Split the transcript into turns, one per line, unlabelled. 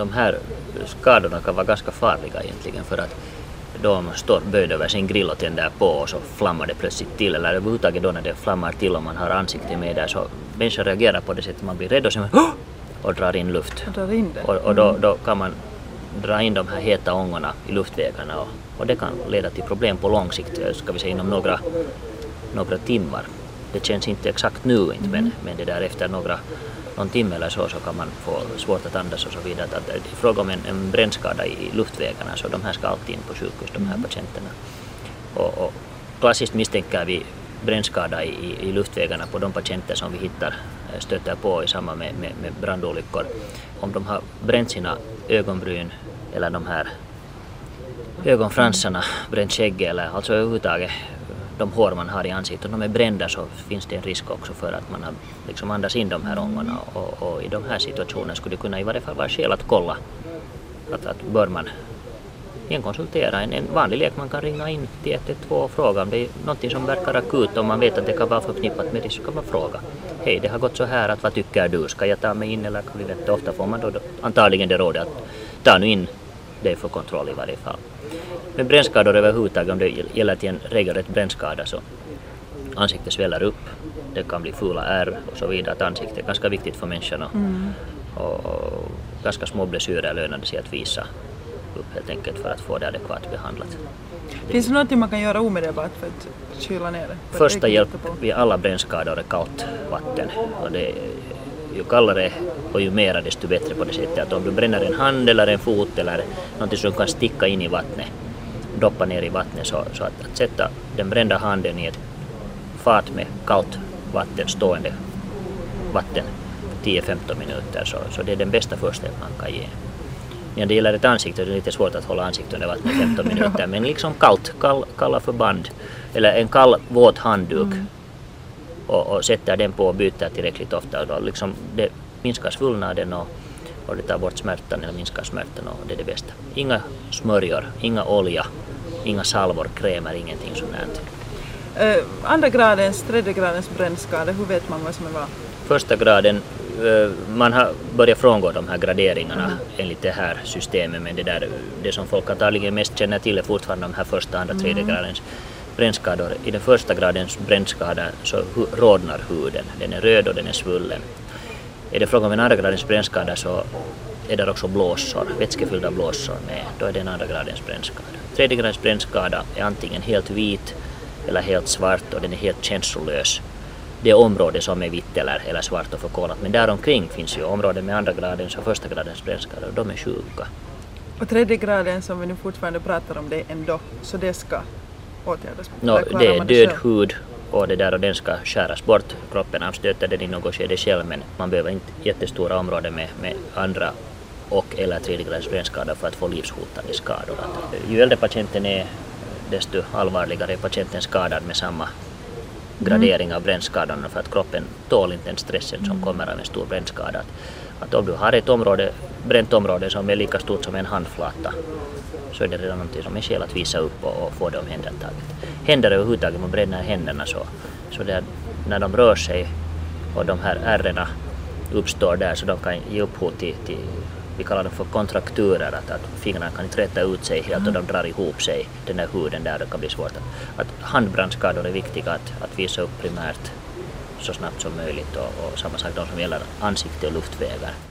de här skadorna kan vara ganska farliga egentligen för att då man står böjd över sin grill och tänder på och så flammar det plötsligt till eller överhuvudtaget då när det flammar till och man har ansiktet med där så människor reagerar på det sättet man blir rädd och, så, och drar in luft.
Jag drar in.
Och, och då, då kan man dra in de här heta ångorna i luftvägarna och, och det kan leda till problem på lång sikt, eh, ska vi säga inom några, några timmar. Det känns inte exakt nu inte men, men det där efter några, någon timme eller så, så kan man få svårt att andas och så vidare. Att, att, I fråga om en, en brännskada i luftvägarna så de här ska alltid in på sjukhus, de här patienterna. Och, och klassiskt misstänker vi brännskada i, i luftvägarna på de patienter som vi hittar, eh, stöter på i samband med, med, med brandolyckor. Om de har bränt sina ögonbryn eller de här ögonfransarna, bränt skägg eller alltså överhuvudtaget de hår man har i ansiktet, om de är brända så finns det en risk också för att man har liksom andas in de här ångorna och, och i de här situationerna skulle det kunna i varje fall vara skäl att kolla att, att bör man igen konsultera. En, en vanlig lekman kan ringa in till 112 och fråga om det är något som verkar akut om man vet att det kan vara förknippat med det så kan man fråga. Hej, det har gått så här att vad tycker du? Ska jag ta mig in eller klivet? Ofta får man då antagligen det rådet att ta nu in dig för kontroll i varje fall. Men brännskador överhuvudtaget, om det gäller till en regelrätt brännskada så ansiktet sväller upp, det kan bli fula ärr och så vidare. Att ansiktet är ganska viktigt för människan och,
Mm.
och, och ganska små blessyrer lönar det sig att visa upp helt enkelt för att få det adekvat behandlat.
Finns det någonting man kan göra omedelbart för att kyla ner det?
Första hjälp vid alla brännskador är kallt vatten. Och det, ju kallare och ju mera desto bättre på det sättet att om du bränner en hand eller en fot eller någonting som kan sticka in i vattnet, doppa ner i vattnet så, så att, att sätta den brända handen i ett fat med kallt vatten, stående vatten 10-15 minuter så, så det är den bästa första hjälp man kan ge. När det gäller ett ansikte det är lite svårt att hålla ansiktet under vattnet 15 minuter men liksom kallt, kall, kalla förband eller en kall våt handduk och, och sätter den på och byter tillräckligt ofta. Då liksom det minskar svullnaden och, och det tar bort smärtan eller minskar smärtan och det är det bästa. Inga smörjor, inga olja, inga salvor, krämer, ingenting sånt där.
Eh, andra gradens, tredje gradens brännskada, hur vet man vad som är vad?
Första graden, eh, man har börjat frångå de här graderingarna enligt det här systemet men det, där, det som folk antagligen mest känner till är fortfarande de här första, andra, tredje gradens brännskador. I den första gradens brännskada så rodnar huden, den är röd och den är svullen. Är det fråga om en andra gradens brännskada så är det också blåsor, vätskefyllda blåsor med, då är det en andra gradens brännskada. Tredje gradens brännskada är antingen helt vit eller helt svart och den är helt känslolös. Det område som är vitt eller, eller svart och förkolat men där omkring finns ju områden med andra gradens och första gradens brännskador och de är sjuka.
Och tredje graden som vi nu fortfarande pratar om det ändå, så det ska åtgärdas?
No, det är död
själv?
hud och det där och den ska skäras bort. Kroppen avstöter den i något skede själv men man behöver inte jättestora områden med, med andra och eller tredje gradens brännskador för att få livshotande skador. Att ju äldre patienten är desto allvarligare är patienten skadad med samma gradering av brännskadorna för att kroppen tål inte den stressen som kommer av en stor brännskada. Att, att om du har ett område, bränt område som är lika stort som en handflata så är det redan någonting som är skäl att visa upp och, och få det omhändertaget. Händer överhuvudtaget, man bränner händerna så, så det är, när de rör sig och de här ärrena uppstår där så de kan ge upphov till, till vi kallar dem för kontrakturer, att, att fingrarna kan inte rätta ut sig helt och de drar ihop sig, den där huden där, det kan bli svårt. Att, att handbrandskador är viktiga att, att visa upp primärt så snabbt som möjligt och, och samma sak de som gäller ansikte och luftvägar.